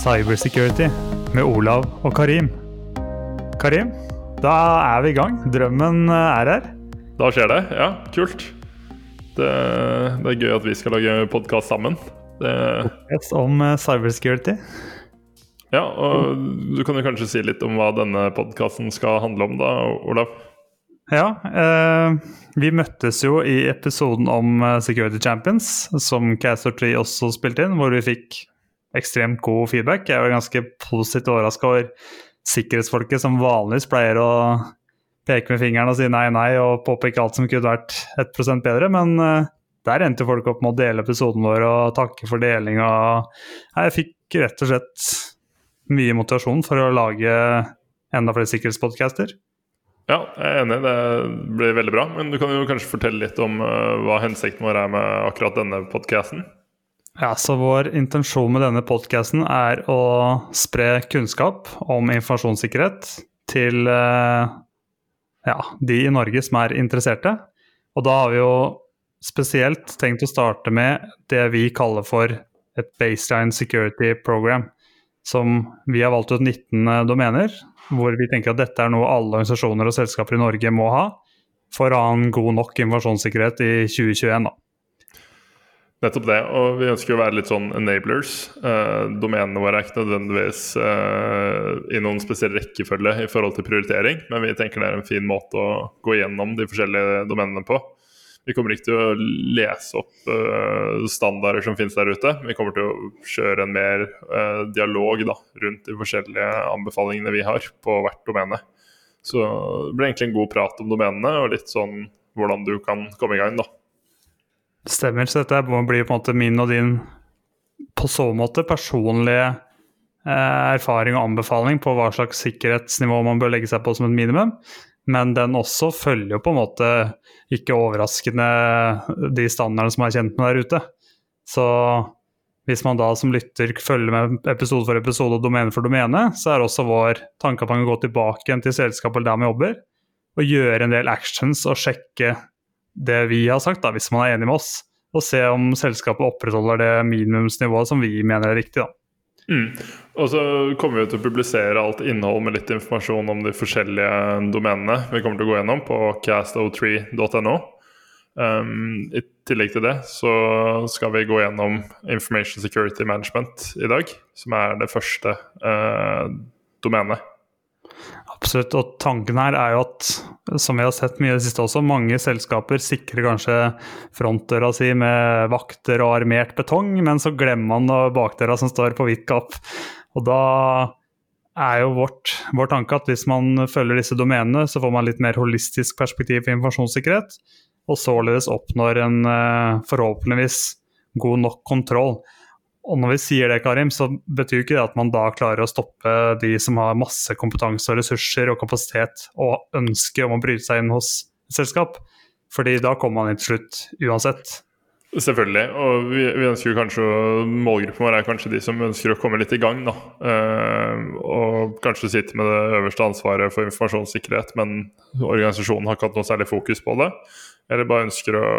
Cybersecurity med Olav og Karim. Karim, da er vi i gang. Drømmen er her. Da skjer det. Ja, kult. Det, det er gøy at vi skal lage podkast sammen. Det, Om eh, cybersecurity. ja, og du kan jo kanskje si litt om hva denne podkasten skal handle om, da, Olav? Ja, eh, vi møttes jo i episoden om eh, Security Champions, som Castor 3 også spilte inn, hvor vi fikk ekstremt god feedback. Jeg var ganske positivt overraska over sikkerhetsfolket som vanligvis pleier å peke med fingeren og si nei, nei, og påpeke alt som kunne vært 1% bedre. Men eh, der endte folk opp med å dele episoden vår og takke for deling. Og jeg fikk rett og slett mye motivasjon for å lage enda flere sikkerhetspodcaster. Ja, jeg er enig. Det blir veldig bra. Men du kan jo kanskje fortelle litt om eh, hva hensikten vår er med akkurat denne podkasten? Ja, så Vår intensjon med denne podkasten er å spre kunnskap om informasjonssikkerhet til eh, ja, de i Norge som er interesserte. Og da har vi jo spesielt tenkt å starte med det vi kaller for et baseline security program. Som vi har valgt ut 19 domener, hvor vi tenker at dette er noe alle organisasjoner og selskaper i Norge må ha for å ha en god nok informasjonssikkerhet i 2021. da. Nettopp det. Og vi ønsker å være litt sånn enablers. Eh, domenene våre er ikke nødvendigvis eh, i noen spesiell rekkefølge i forhold til prioritering, men vi tenker det er en fin måte å gå gjennom de forskjellige domenene på. Vi kommer ikke til å lese opp eh, standarder som finnes der ute. Vi kommer til å kjøre en mer eh, dialog da, rundt de forskjellige anbefalingene vi har på hvert domene. Så det blir egentlig en god prat om domenene og litt sånn hvordan du kan komme i gang. da. Stemmer. Så dette må bli på en måte min og din på så måte personlige eh, erfaring og anbefaling på hva slags sikkerhetsnivå man bør legge seg på som et minimum. Men den også følger jo på en måte ikke overraskende de standardene som er kjent med der ute. Så hvis man da som lytter følger med episode for episode og domene for domene, så er også vår tanke at man kan gå tilbake igjen til selskapet der man jobber, og gjøre en del actions og sjekke det vi har sagt, da, hvis man er enig med oss. Og se om selskapet opprettholder det minimumsnivået som vi mener er riktig. da. Mm. Og så kommer vi til å publisere alt innhold med litt informasjon om de forskjellige domenene vi kommer til å gå gjennom på cast03.no. Um, I tillegg til det så skal vi gå gjennom Information Security Management i dag, som er det første uh, domenet. Absolutt. Og tanken her er jo at, som vi har sett mye i det siste også, mange selskaper sikrer kanskje frontdøra si med vakter og armert betong, men så glemmer man bakdøra som står på hvitt kapp. Og da er jo vårt, vår tanke at hvis man følger disse domenene, så får man litt mer holistisk perspektiv på informasjonssikkerhet, og således oppnår en eh, forhåpentligvis god nok kontroll. Og når vi sier det, Karim, så betyr ikke det at man da klarer å stoppe de som har masse kompetanse og ressurser og kapasitet og ønske om å bryte seg inn hos selskap. Fordi da kommer man inn til slutt uansett. Selvfølgelig. Og vi, vi ønsker kanskje målgruppen vår er kanskje de som ønsker å komme litt i gang. da. Uh, og kanskje sitte med det øverste ansvaret for informasjonssikkerhet, men organisasjonen har ikke hatt noe særlig fokus på det. Eller bare ønsker å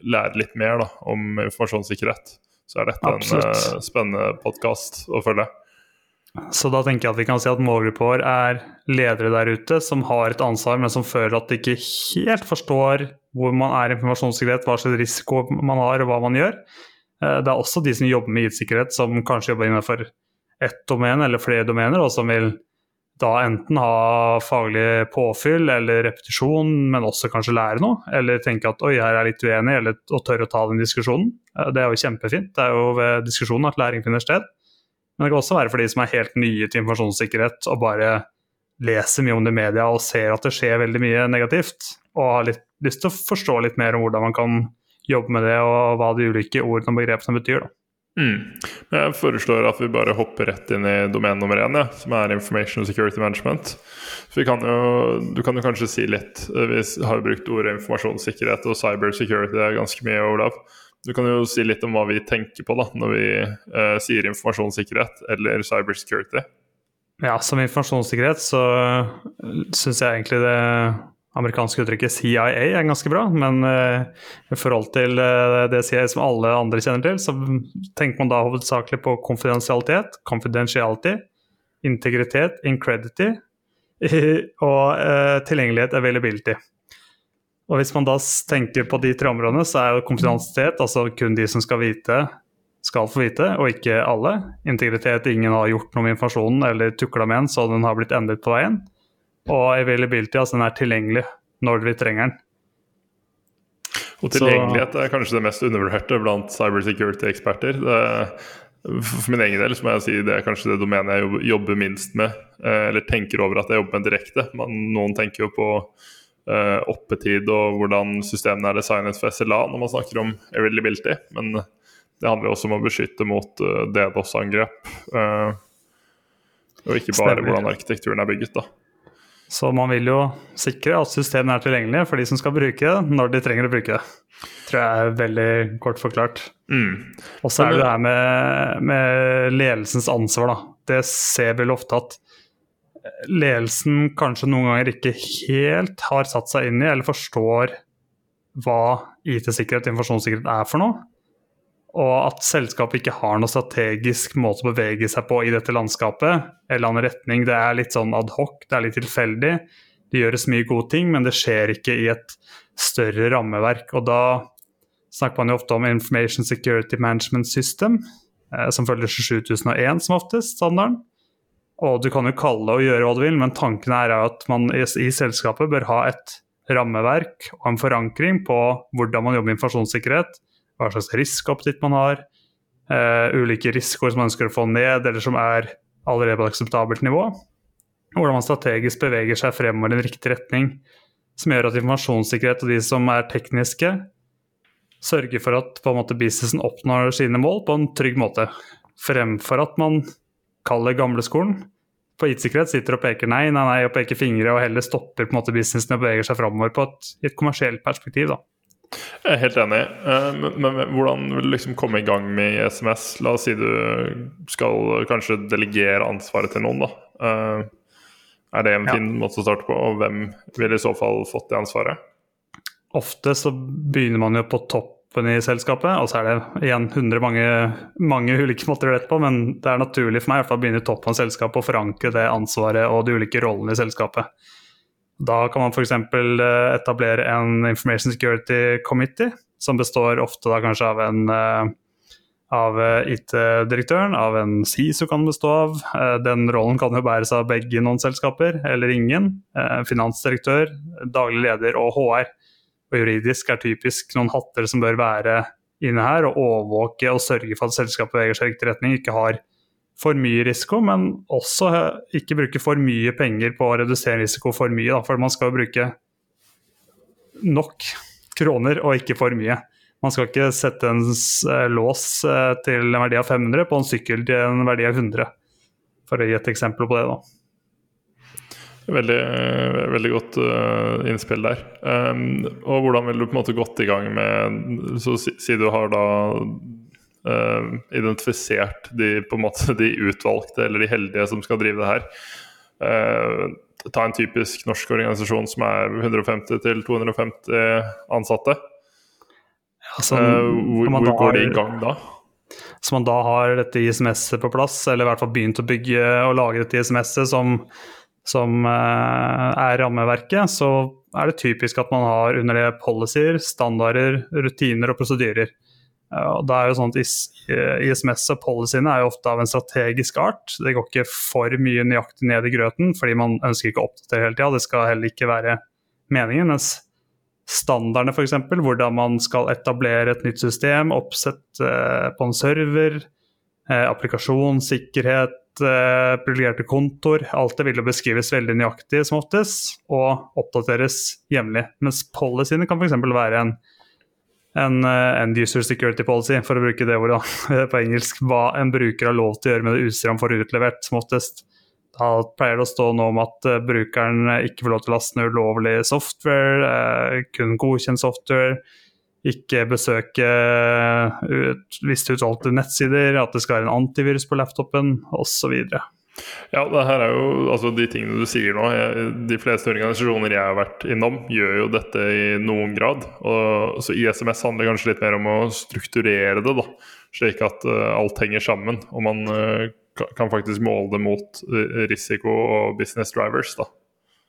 lære litt mer da, om informasjonssikkerhet så er dette Absolutt. en uh, spennende podkast å følge. Så da tenker jeg at vi kan si at målgruppa vår er ledere der ute som har et ansvar, men som føler at de ikke helt forstår hvor man er i informasjonssikkerhet, hva slags risiko man har og hva man gjør. Uh, det er også de som jobber med IT-sikkerhet, som kanskje jobber innenfor ett domen eller flere domener, og som vil da enten ha faglig påfyll eller repetisjon, men også kanskje lære noe. Eller tenke at oi, her er jeg litt uenig, eller og tørre å ta den diskusjonen. Det er jo kjempefint. Det er jo ved diskusjonen at læring finner sted. Men det kan også være for de som er helt nye til informasjonssikkerhet og bare leser mye om det i media og ser at det skjer veldig mye negativt, og har litt lyst til å forstå litt mer om hvordan man kan jobbe med det, og hva de ulike ordene og begrepene betyr. da. Mm. Jeg foreslår at vi bare hopper rett inn i domen nummer én, ja, som er Information Security Management. Kan jo, du kan jo kanskje si litt Vi har jo brukt ordet informasjonssikkerhet og cyber security ganske mye, Olav. Du kan jo si litt om hva vi tenker på da, når vi eh, sier informasjonssikkerhet eller cyber security. Ja, som informasjonssikkerhet så syns jeg egentlig det amerikanske uttrykket CIA er ganske bra, men uh, i forhold til uh, det CIA som alle andre kjenner til, så tenker man da hovedsakelig på konfidensialitet, confidentiality, integritet, incredity og uh, tilgjengelighet, availability. Og Hvis man da tenker på de tre områdene, så er jo konfidensialitet, altså kun de som skal vite, skal få vite, og ikke alle. Integritet, ingen har gjort noe med informasjonen eller tukla med den, så den har blitt endret på veien. Og availability, altså den er tilgjengelig når vi trenger den. Og tilgjengelighet er kanskje det mest undervurderte blant cybersecurity-eksperter. For min egen del så må jeg si det er kanskje det domenet jeg jobber minst med, eh, eller tenker over at jeg jobber med direkte. Man, noen tenker jo på uh, oppetid og hvordan systemene er designet for SLA når man snakker om availability, men det handler også om å beskytte mot uh, DDoS-angrep. Uh, og ikke bare Stemmer. hvordan arkitekturen er bygget. da. Så man vil jo sikre at systemet er tilgjengelig for de som skal bruke det, når de trenger å bruke det. Tror jeg er veldig kort forklart. Mm. Og så er det det her med, med, ledelsens ansvar, da. Det ser vi vel ofte at ledelsen kanskje noen ganger ikke helt har satt seg inn i eller forstår hva IT-sikkerhet og informasjonssikkerhet er for noe. Og at selskapet ikke har noe strategisk måte å bevege seg på i dette landskapet. Eller annen retning. Det er litt sånn adhoc, det er litt tilfeldig. Det gjøres mye gode ting, men det skjer ikke i et større rammeverk. Og da snakker man jo ofte om Information Security Management System, eh, som følger 27001 som oftest, standarden. Og du kan jo kalle og gjøre hva du vil, men tanken er at man i, i selskapet bør ha et rammeverk og en forankring på hvordan man jobber med informasjonssikkerhet hva slags risikoappetitt man har, uh, ulike risikoer som man ønsker å få ned, eller som er allerede på et akseptabelt nivå. Hvordan man strategisk beveger seg fremover i en riktig retning, som gjør at informasjonssikkerhet og de som er tekniske, sørger for at måte, businessen oppnår sine mål på en trygg måte. Fremfor at man kaller gamleskolen på IT-sikkerhet sitter og peker nei, nei, nei og peker fingre og heller stopper på en måte businessen og beveger seg framover på et, et kommersielt perspektiv. da. Jeg er helt enig, eh, men, men, hvordan vil du liksom komme i gang med SMS? La oss si du skal kanskje delegere ansvaret til noen, da. Eh, er det en fin ja. måte å starte på, og hvem vil i så fall fått det ansvaret? Ofte så begynner man jo på toppen i selskapet, og så er det igjen 100 mange, mange ulike måter å gjøre dette på, men det er naturlig for meg i å begynne i toppen av selskapet og forankre det ansvaret og de ulike rollene i selskapet. Da kan man f.eks. Eh, etablere en Information Security Committee, som består ofte da kanskje av en eh, av eh, IT-direktøren, av en SISO kan bestå av. Den rollen kan jo bæres av begge noen selskaper, eller ingen. Finansdirektør, daglig leder og HR. Og juridisk er typisk noen hatter som bør være inne her, og overvåke og sørge for at selskapet beveger seg i riktig retning, ikke har for mye risiko, men også ikke bruke for mye penger på å redusere risiko for mye. Da, for man skal jo bruke nok kroner og ikke for mye. Man skal ikke sette en eh, lås eh, til en verdi av 500 på en sykkel til en verdi av 100, for å gi et eksempel på det. da. Veldig, veldig godt uh, innspill der. Um, og hvordan vil du på en måte gått i gang med Så si, si du har da uh, identifisert de, på en måte, de utvalgte eller de heldige som skal drive det her. Uh, ta en typisk norsk organisasjon som er 150-250 ansatte. Altså, uh, hvor, hvor går de i gang da? Så man da har dette ISMS-et på plass, eller i hvert fall begynt å bygge og lage dette ISMS-et som, som er rammeverket, så er det typisk at man har under det policyer, standarder, rutiner og prosedyrer. Og da er jo sånn at ISMS og policyene er jo ofte av en strategisk art. Det går ikke for mye nøyaktig ned i grøten, fordi man ønsker ikke å oppdatere hele tida. Det skal heller ikke være meningen. Mens standardene, f.eks., hvordan man skal etablere et nytt system, oppsett eh, på en server, eh, applikasjon, sikkerhet, eh, privilegerte kontor, Alt det vil jo beskrives veldig nøyaktig som oftest, og oppdateres jevnlig. Mens policyene kan f.eks. være en en uh, end user security policy, for å bruke det ordet på engelsk, hva en bruker har lov til å gjøre med det utstyret han får utlevert, som oftest. Da pleier det å stå noe om at uh, brukeren ikke får lov til å laste ned ulovlig software, kun godkjent software, ikke besøke ut, visst utvalgte nettsider, at det skal være en antivirus på laptopen osv. Ja, det her er jo altså de tingene du sier nå. Jeg, de fleste organisasjoner jeg har vært innom, gjør jo dette i noen grad. Og, så ISMS handler kanskje litt mer om å strukturere det, da, slik at uh, alt henger sammen. Og man uh, kan faktisk måle det mot uh, risiko og business drivers. da.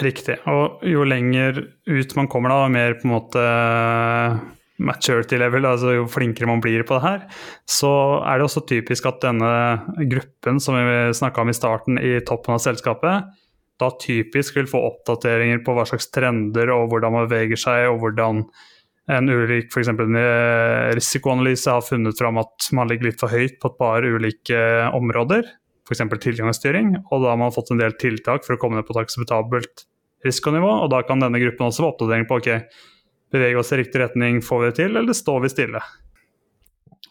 Riktig. Og jo lenger ut man kommer, da, mer på en måte maturity level, altså jo flinkere man blir på det her, så er det også typisk at denne gruppen som vi snakka om i starten, i toppen av selskapet, da typisk vil få oppdateringer på hva slags trender og hvordan man beveger seg, og hvordan en ulik f.eks. risikoanalyse har funnet fram at man ligger litt for høyt på et par ulike områder, f.eks. tilgangsstyring, og da har man fått en del tiltak for å komme ned på et akseptabelt risikonivå, og da kan denne gruppen også få oppdatering på ok, Beveger oss i riktig retning, får vi det til, eller står vi stille?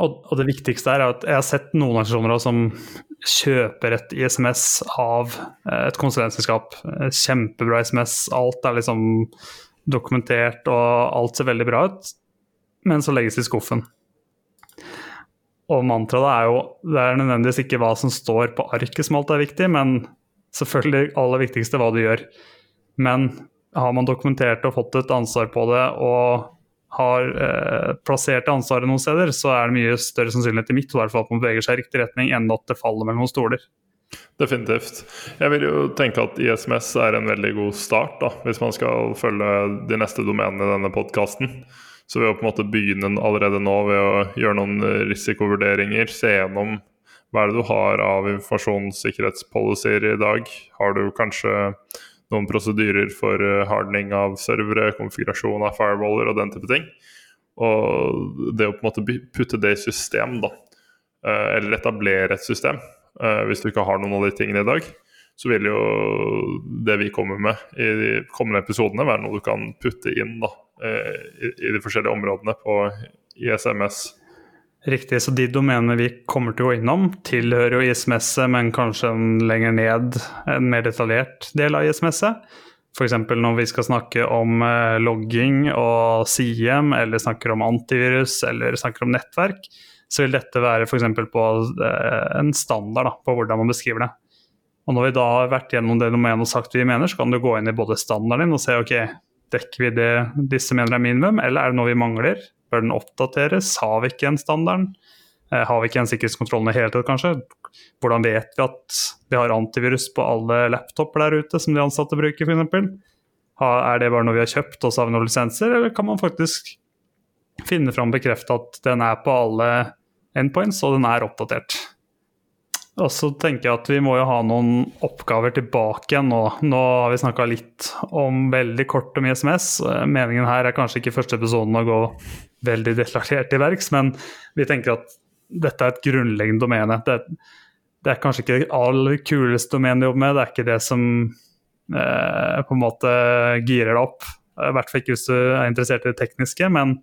Og, og det viktigste er at jeg har sett noen organisasjoner som kjøper et ISMS av eh, et konsulentselskap. Kjempebra ISMS, alt er liksom dokumentert og alt ser veldig bra ut, men så legges det i skuffen. Og mantraet er jo det er nødvendigvis ikke hva som står på arket som alt er viktig, men selvfølgelig aller viktigste hva du gjør. Men har man dokumentert og fått et ansvar på det og har eh, plassert ansvaret noen steder, så er det mye større sannsynlighet i mitt hvert fall at man beveger seg i riktig retning, enn at det faller mellom stoler. Definitivt. Jeg vil jo tenke at ISMS er en veldig god start, da, hvis man skal følge de neste domenene i denne podkasten. Så ved å på en måte begynne allerede nå ved å gjøre noen risikovurderinger, se gjennom hva er det du har av informasjonssikkerhetspolicyer i dag. Har du kanskje noen prosedyrer for hardning hardening av servere, konfigurasjon av firewaller og den type ting. Og det å på en måte putte det i system, da, eh, eller etablere et system, eh, hvis du ikke har noen av de tingene i dag, så vil jo det vi kommer med i de kommende episodene, være noe du kan putte inn da, i de forskjellige områdene på ISMS. Riktig, så de domenene vi kommer til å gå innom, tilhører jo ISMS-et, men kanskje en lenger ned, en mer detaljert del av ISMS-et. F.eks. når vi skal snakke om eh, logging og CM, eller snakker om antivirus eller snakker om nettverk, så vil dette være f.eks. på eh, en standard da, på hvordan man beskriver det. Og når vi da har vært gjennom det domenet og sagt vi mener, så kan du gå inn i både standarden din og se ok, dekker vi det disse mener er minimum, eller er det noe vi mangler? Bør den oppdateres? Har vi ikke en standard? Eh, har vi ikke en sikkerhetskontroll i hele tatt, kanskje? Hvordan vet vi at vi har antivirus på alle laptoper der ute som de ansatte bruker, f.eks.? Er det bare noe vi har kjøpt, og så har vi noen lisenser, eller kan man faktisk finne fram og bekrefte at den er på alle endpoints, og den er oppdatert? Og så tenker jeg at vi må jo ha noen oppgaver tilbake igjen nå. Nå har vi snakka litt om veldig kort om ISMS. Meningen her er kanskje ikke første episoden å gå veldig detaljert til verks, men vi tenker at dette er et grunnleggende domene. Det, det, er kanskje ikke det aller kuleste domenet å jobbe med, det er ikke det som eh, på en måte girer deg opp. I hvert fall ikke hvis du er interessert i det tekniske, men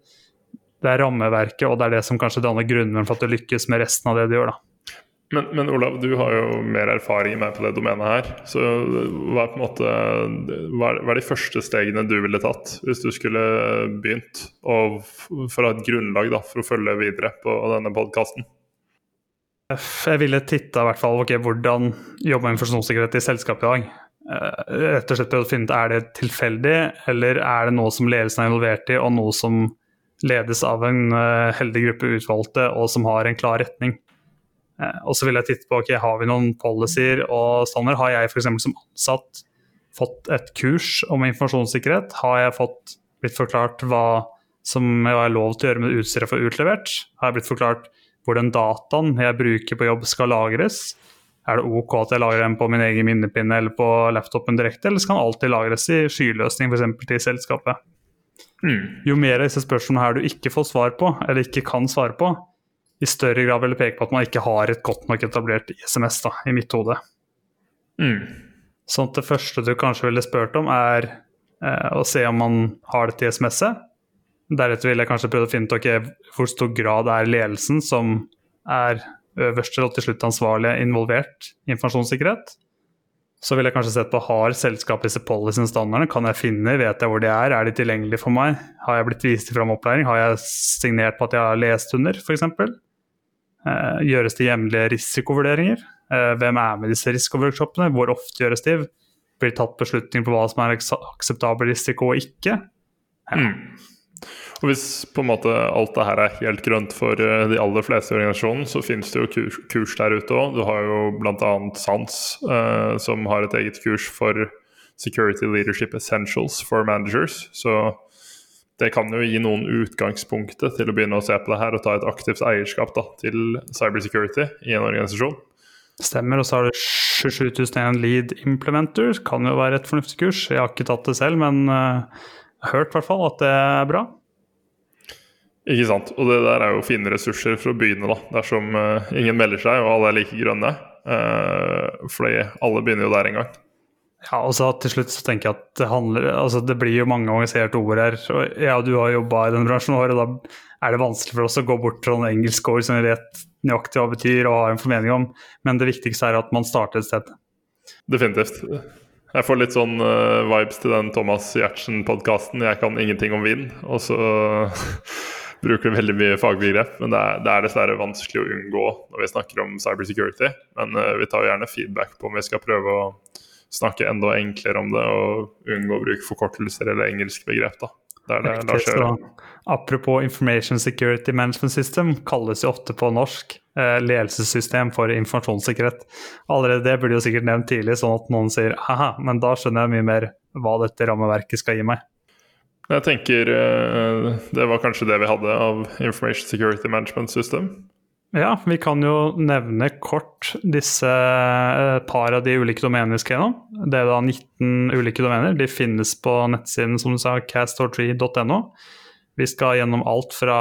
det er rammeverket og det er det som kanskje danner grunnen for at du lykkes med resten av det du gjør. da. Men, men, Olav, du har jo mer erfaring med på det domenet her. Så hva er, måte, hva er de første stegene du ville tatt hvis du skulle begynt? For å ha et grunnlag da, for å følge videre på denne podkasten? Jeg ville titta i hvert fall okay, hvordan jobber med informasjonssikkerhet i selskapet i dag. Eh, rett og slett å finne ut er det tilfeldig, eller er det noe som ledelsen er involvert i, og noe som ledes av en eh, heldig gruppe utvalgte, og som har en klar retning. Eh, og så vil jeg titte på ok, har vi noen policyer og standarder. Har jeg f.eks. som ansatt fått et kurs om informasjonssikkerhet? Har jeg fått blitt forklart hva som er lov til å gjøre med utstyret for utlevert? Har jeg blitt forklart hvordan dataen jeg bruker på jobb skal lagres? Er det OK at jeg lagrer den på min egen minnepinne eller på laptopen direkte, eller skal den alltid lagres i skyløsning f.eks. til selskapet? Mm. Jo mer av disse spørsmålene her du ikke får svar på, eller ikke kan svare på, i større grad ville peke på at man ikke har et godt nok etablert ISMS, da, i mitt hode. Mm. Sånn at det første du kanskje ville spurt om, er eh, å se om man har dette ISMS-et. Deretter ville jeg kanskje prøvd å finne ut okay, hvor stor grad er ledelsen som er øverste og til slutt ansvarlig involvert i informasjonssikkerhet. Så ville jeg kanskje sett på har selskapet disse policy-standardene. Kan jeg finne, vet jeg hvor de er, er de tilgjengelige for meg? Har jeg blitt vist fram opplæring? Har jeg signert på at jeg har lest under, f.eks.? Eh, gjøres det jevnlige risikovurderinger? Eh, hvem er med i disse risikoworkshopene? Hvor ofte gjøres de? Blir tatt beslutninger på hva som er akseptabel risiko og ikke? Ja. Mm. Og Hvis på en måte alt det her er helt grønt for eh, de aller fleste i organisasjonen, så finnes det jo kurs, kurs der ute òg. Du har jo bl.a. SANS, eh, som har et eget kurs for Security Leadership Essentials for Managers. Så det kan jo gi noen utgangspunktet til å begynne å se på det her og ta et aktivt eierskap da, til cybersecurity i en organisasjon. Stemmer. Og så har du 27001 Lead Implementer. Kan jo være et fornuftig kurs. Jeg har ikke tatt det selv, men uh, hørt i hvert fall at det er bra. Ikke sant. Og det der er jo fine ressurser for å begynne, da. Dersom uh, ingen melder seg og alle er like grønne. Uh, fordi alle begynner jo der en gang. Ja, og så til slutt så tenker jeg at det handler Altså det blir jo mange organiserte ord her. Og jeg og du har jobba i den bransjen vår, og da er det vanskelig for oss å gå bort til noen engelske ord som vi vet nøyaktig hva betyr og har en formening om. Men det viktigste er at man starter et sted. Definitivt. Jeg får litt sånn uh, vibes til den Thomas Giertsen-podkasten 'Jeg kan ingenting om vind'. Og så bruker veldig mye fagbegrep, men det er, det er, dessverre vanskelig å unngå når vi snakker om cybersecurity. Men uh, vi tar jo gjerne feedback på om vi skal prøve å snakke enda enklere om det og unngå å bruke forkortelser eller engelsk begrep. da. Det det Riktig, apropos Information Security Management System, kalles jo ofte på norsk eh, ledelsessystem for informasjonssikkerhet. Allerede det burde jo sikkert nevnt tidlig, sånn at noen sier aha, men da skjønner jeg mye mer hva dette rammeverket skal gi meg. Jeg tenker eh, det var kanskje det vi hadde av Information Security Management System. Ja, vi kan jo nevne kort disse uh, par av de ulike domenene vi skal gjennom. Det er da 19 ulike domener. De finnes på nettsiden som du sa, castor3.no. Vi skal gjennom alt fra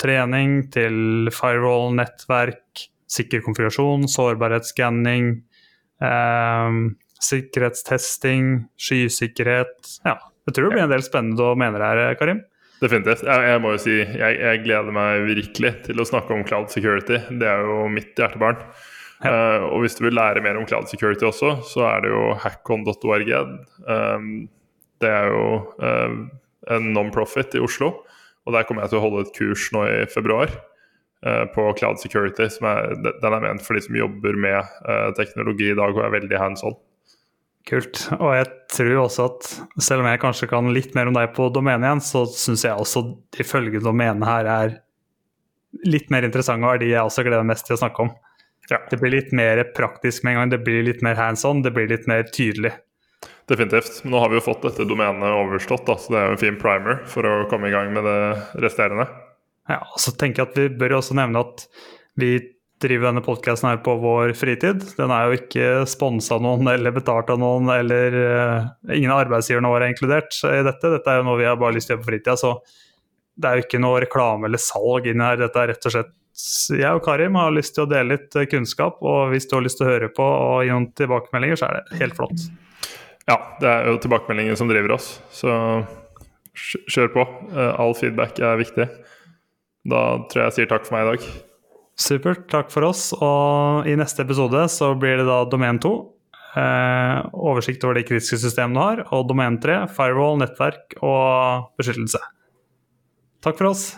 trening til firewall, nettverk, sikker konfigurasjon, sårbarhetsskanning, eh, sikkerhetstesting, skysikkerhet. Ja, jeg tror det blir en del spennende domener her, Karim. Definitivt. Jeg, jeg, må jo si jeg, jeg, gleder meg virkelig til å snakke om cloud security. Det er jo mitt hjertebarn. Ja. Uh, og hvis du vil lære mer om cloud security også, så er det jo hackon.org. Um, det er jo uh, en non-profit i Oslo. Og der kommer jeg til å holde et kurs nå i februar uh, på cloud security. Er, den er ment for de som jobber med teknologi i dag og er veldig hands on. Kult. Og jeg tror også at selv om jeg kanskje kan litt mer om deg på domenet igjen, så syns jeg også de følgende domenene her er litt mer interessante og er de jeg også gleder meg mest til å snakke om. Ja. Det blir litt mer praktisk med en gang, det blir litt mer hands on, det blir litt mer tydelig. Definitivt. Men nå har vi jo fått dette domenet overstått, da, så det er jo en fin primer for å komme i gang med det resterende. Ja, og så tenker jeg at Vi bør også nevne at vi driver denne podkasten her på vår fritid. Den er jo ikke sponsa noen eller betalt av noen, eller uh, ingen arbeidsgivere våre er inkludert i dette. Dette er jo noe vi har bare lyst til å gjøre på fritida. Så det er jo ikke noe reklame eller salg inni her. Dette er rett og slett jeg og Karim har lyst til å dele litt eh, kunnskap, og hvis du har lyst til å høre på og gi noen tilbakemeldinger, så er det helt flott. Ja, det er jo tilbakemeldingen som driver oss, så kjør på. Eh, all feedback er viktig. Da tror jeg jeg sier takk for meg i dag. Supert. Takk for oss. Og i neste episode så blir det da domen 2. Eh, oversikt over de kritiske systemene du har. Og domen 3 firewall, nettverk og beskyttelse. Takk for oss.